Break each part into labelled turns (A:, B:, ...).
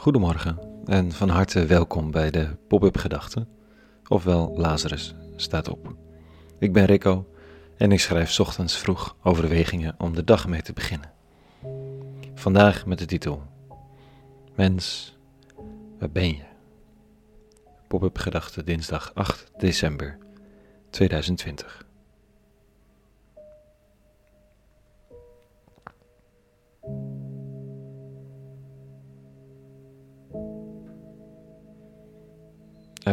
A: Goedemorgen en van harte welkom bij de Pop-up Gedachten, ofwel Lazarus staat op. Ik ben Rico en ik schrijf ochtends vroeg overwegingen om de dag mee te beginnen. Vandaag met de titel Mens, waar ben je? Pop-up Gedachten dinsdag 8 december 2020.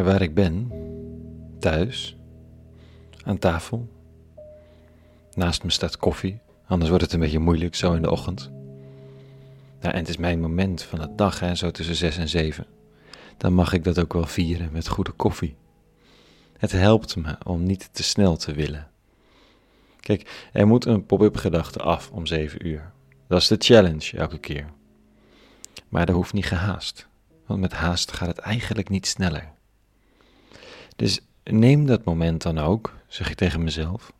A: Waar ik ben, thuis, aan tafel. Naast me staat koffie, anders wordt het een beetje moeilijk zo in de ochtend. Nou, en het is mijn moment van de dag, hè, zo tussen zes en zeven. Dan mag ik dat ook wel vieren met goede koffie. Het helpt me om niet te snel te willen. Kijk, er moet een pop-up gedachte af om zeven uur. Dat is de challenge elke keer. Maar er hoeft niet gehaast, want met haast gaat het eigenlijk niet sneller. Dus neem dat moment dan ook, zeg ik tegen mezelf.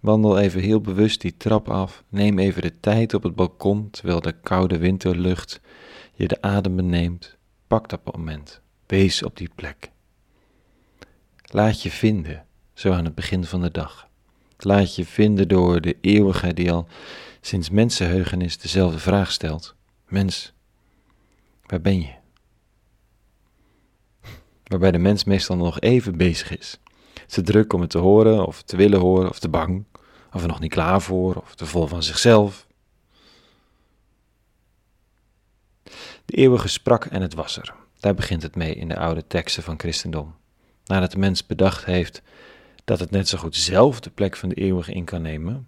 A: Wandel even heel bewust die trap af. Neem even de tijd op het balkon terwijl de koude winterlucht je de adem beneemt. Pak dat moment. Wees op die plek. Laat je vinden, zo aan het begin van de dag. Laat je vinden door de eeuwige die al sinds mensenheugenis dezelfde vraag stelt. Mens, waar ben je? Waarbij de mens meestal nog even bezig is. Te druk om het te horen, of te willen horen, of te bang, of er nog niet klaar voor, of te vol van zichzelf. De eeuwige sprak en het was er. Daar begint het mee in de oude teksten van christendom. Nadat de mens bedacht heeft dat het net zo goed zelf de plek van de eeuwige in kan nemen,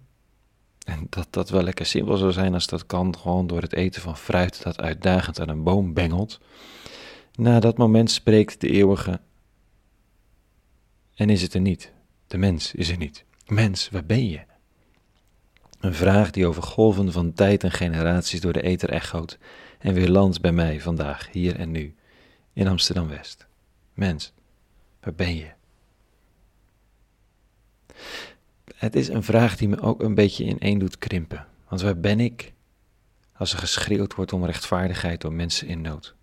A: en dat dat wel lekker simpel zou zijn als dat kan, gewoon door het eten van fruit dat uitdagend aan een boom bengelt, na dat moment spreekt de eeuwige. En is het er niet? De mens is er niet. Mens, waar ben je? Een vraag die over golven van tijd en generaties door de ether echoot en weer landt bij mij vandaag, hier en nu, in Amsterdam West. Mens, waar ben je? Het is een vraag die me ook een beetje in één doet krimpen. Want waar ben ik als er geschreeuwd wordt om rechtvaardigheid door mensen in nood?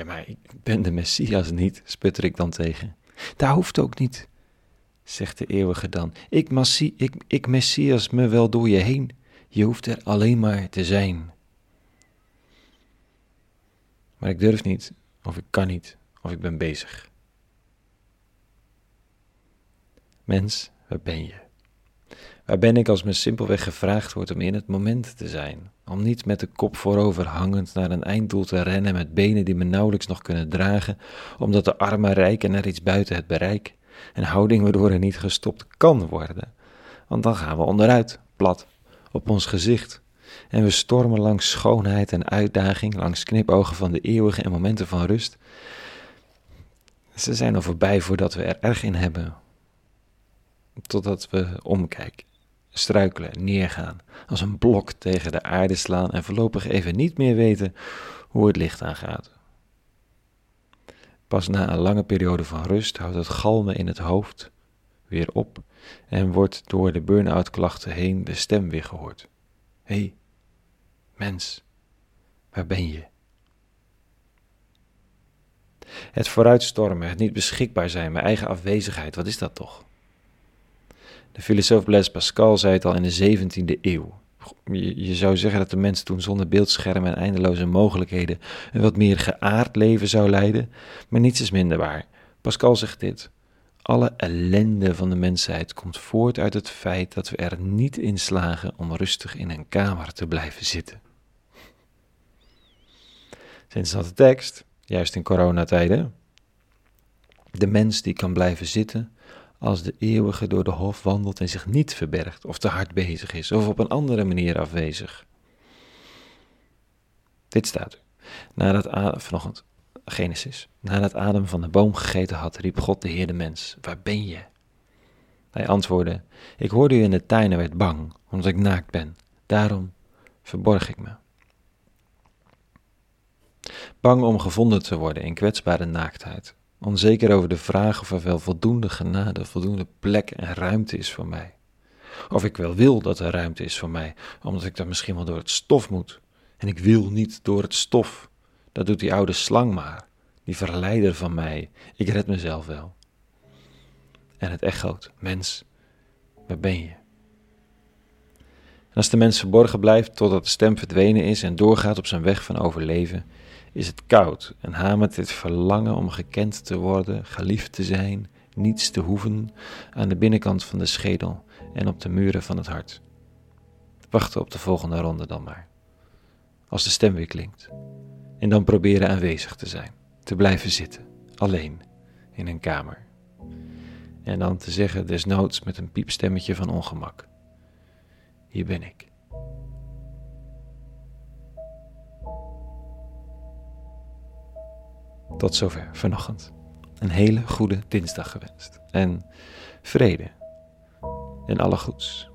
A: Ja, maar ik ben de Messias niet, sputter ik dan tegen. Daar hoeft ook niet, zegt de eeuwige dan. Ik, ik, ik Messias me wel door je heen. Je hoeft er alleen maar te zijn. Maar ik durf niet, of ik kan niet, of ik ben bezig. Mens, waar ben je? Waar ben ik als me simpelweg gevraagd wordt om in het moment te zijn? Om niet met de kop voorover hangend naar een einddoel te rennen met benen die me nauwelijks nog kunnen dragen, omdat de armen rijken naar iets buiten het bereik. Een houding waardoor er niet gestopt kan worden. Want dan gaan we onderuit, plat, op ons gezicht. En we stormen langs schoonheid en uitdaging, langs knipogen van de eeuwige en momenten van rust. Ze zijn al voorbij voordat we er erg in hebben, totdat we omkijken struikelen, neergaan, als een blok tegen de aarde slaan en voorlopig even niet meer weten hoe het licht aangaat. Pas na een lange periode van rust houdt het galmen in het hoofd weer op en wordt door de burn-out klachten heen de stem weer gehoord. Hé, hey, mens, waar ben je? Het vooruitstormen, het niet beschikbaar zijn, mijn eigen afwezigheid, wat is dat toch? De filosoof Blaise Pascal zei het al in de 17e eeuw. Je, zou zeggen dat de mens toen zonder beeldschermen en eindeloze mogelijkheden een wat meer geaard leven zou leiden, maar niets is minder waar. Pascal zegt dit. Alle ellende van de mensheid komt voort uit het feit dat we er niet in slagen om rustig in een kamer te blijven zitten. Sinds dat de tekst, juist in coronatijden, de mens die kan blijven zitten, als de eeuwige door de hof wandelt en zich niet verbergt of te hard bezig is of op een andere manier afwezig. Dit staat er. Nadat Adam, vanochtend, Genesis, nadat Adam van de boom gegeten had, riep God de Heer de mens, waar ben je? Hij antwoordde, ik hoorde u in de tuin en werd bang, omdat ik naakt ben. Daarom verborg ik me. Bang om gevonden te worden in kwetsbare naaktheid. Onzeker over de vraag of er wel voldoende genade, voldoende plek en ruimte is voor mij. Of ik wel wil dat er ruimte is voor mij, omdat ik dan misschien wel door het stof moet. En ik wil niet door het stof. Dat doet die oude slang maar. Die verleider van mij. Ik red mezelf wel. En het echoot. Mens, waar ben je? En als de mens verborgen blijft totdat de stem verdwenen is en doorgaat op zijn weg van overleven, is het koud en hamert dit verlangen om gekend te worden, geliefd te zijn, niets te hoeven aan de binnenkant van de schedel en op de muren van het hart. Wachten op de volgende ronde dan maar. Als de stem weer klinkt. En dan proberen aanwezig te zijn, te blijven zitten, alleen, in een kamer. En dan te zeggen, desnoods met een piepstemmetje van ongemak. Hier ben ik. Tot zover vanochtend. Een hele goede dinsdag gewenst. En vrede en alle goeds.